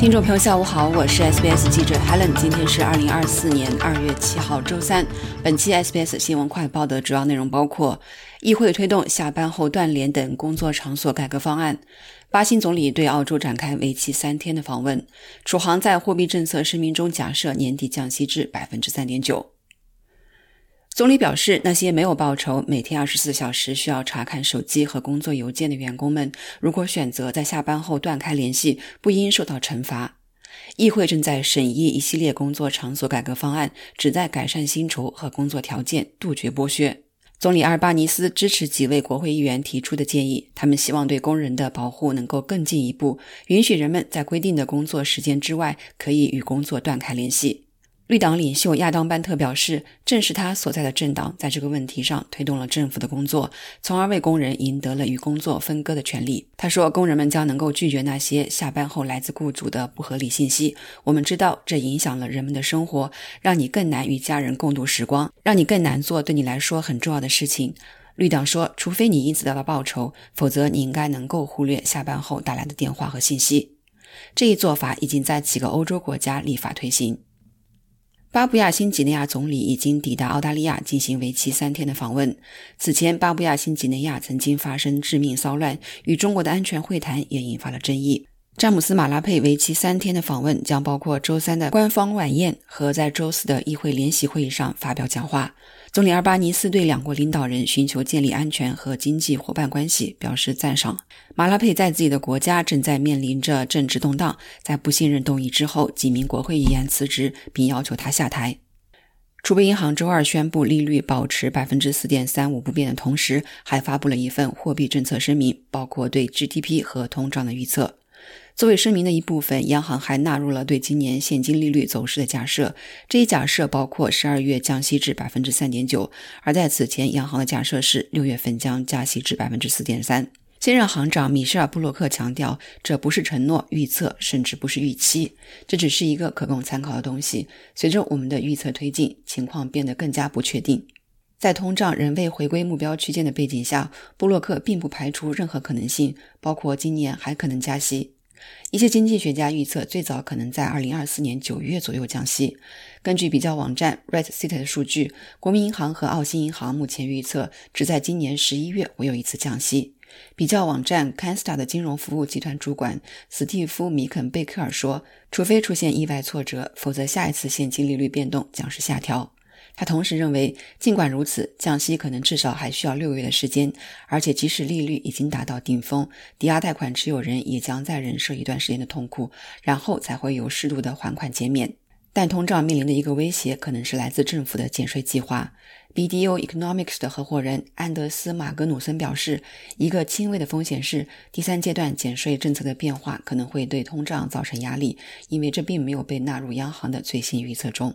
听众朋友，下午好，我是 SBS 记者 Helen。今天是二零二四年二月七号，周三。本期 SBS 新闻快报的主要内容包括：议会推动下班后断联等工作场所改革方案；巴新总理对澳洲展开为期三天的访问；储行在货币政策声明中假设年底降息至百分之三点九。总理表示，那些没有报酬、每天二十四小时需要查看手机和工作邮件的员工们，如果选择在下班后断开联系，不应受到惩罚。议会正在审议一系列工作场所改革方案，旨在改善薪酬和工作条件，杜绝剥削。总理阿尔巴尼斯支持几位国会议员提出的建议，他们希望对工人的保护能够更进一步，允许人们在规定的工作时间之外可以与工作断开联系。绿党领袖亚当·班特表示，正是他所在的政党在这个问题上推动了政府的工作，从而为工人赢得了与工作分割的权利。他说：“工人们将能够拒绝那些下班后来自雇主的不合理信息。我们知道这影响了人们的生活，让你更难与家人共度时光，让你更难做对你来说很重要的事情。”绿党说：“除非你因此得到报酬，否则你应该能够忽略下班后带来的电话和信息。”这一做法已经在几个欧洲国家立法推行。巴布亚新几内亚总理已经抵达澳大利亚进行为期三天的访问。此前，巴布亚新几内亚曾经发生致命骚乱，与中国的安全会谈也引发了争议。詹姆斯·马拉佩为期三天的访问将包括周三的官方晚宴和在周四的议会联席会议上发表讲话。总理阿尔巴尼斯对两国领导人寻求建立安全和经济伙伴关系表示赞赏。马拉佩在自己的国家正在面临着政治动荡，在不信任动议之后，几名国会议员辞职，并要求他下台。储备银行周二宣布利率保持百分之四点三五不变的同时，还发布了一份货币政策声明，包括对 GDP 和通胀的预测。作为声明的一部分，央行还纳入了对今年现金利率走势的假设。这一假设包括十二月降息至百分之三点九，而在此前，央行的假设是六月份将加息至百分之四点三。现任行长米歇尔·布洛克强调，这不是承诺、预测，甚至不是预期，这只是一个可供参考的东西。随着我们的预测推进，情况变得更加不确定。在通胀仍未回归目标区间的背景下，布洛克并不排除任何可能性，包括今年还可能加息。一些经济学家预测，最早可能在2024年9月左右降息。根据比较网站 RightSet 的数据，国民银行和澳新银行目前预测只在今年11月会有一次降息。比较网站 Canstar 的金融服务集团主管斯蒂夫·米肯贝克尔说：“除非出现意外挫折，否则下一次现金利率变动将是下调。”他同时认为，尽管如此，降息可能至少还需要六个月的时间，而且即使利率已经达到顶峰，抵押贷款持有人也将再忍受一段时间的痛苦，然后才会有适度的还款减免。但通胀面临的一个威胁可能是来自政府的减税计划。BDO Economics 的合伙人安德斯·马格努森表示，一个轻微的风险是，第三阶段减税政策的变化可能会对通胀造成压力，因为这并没有被纳入央行的最新预测中。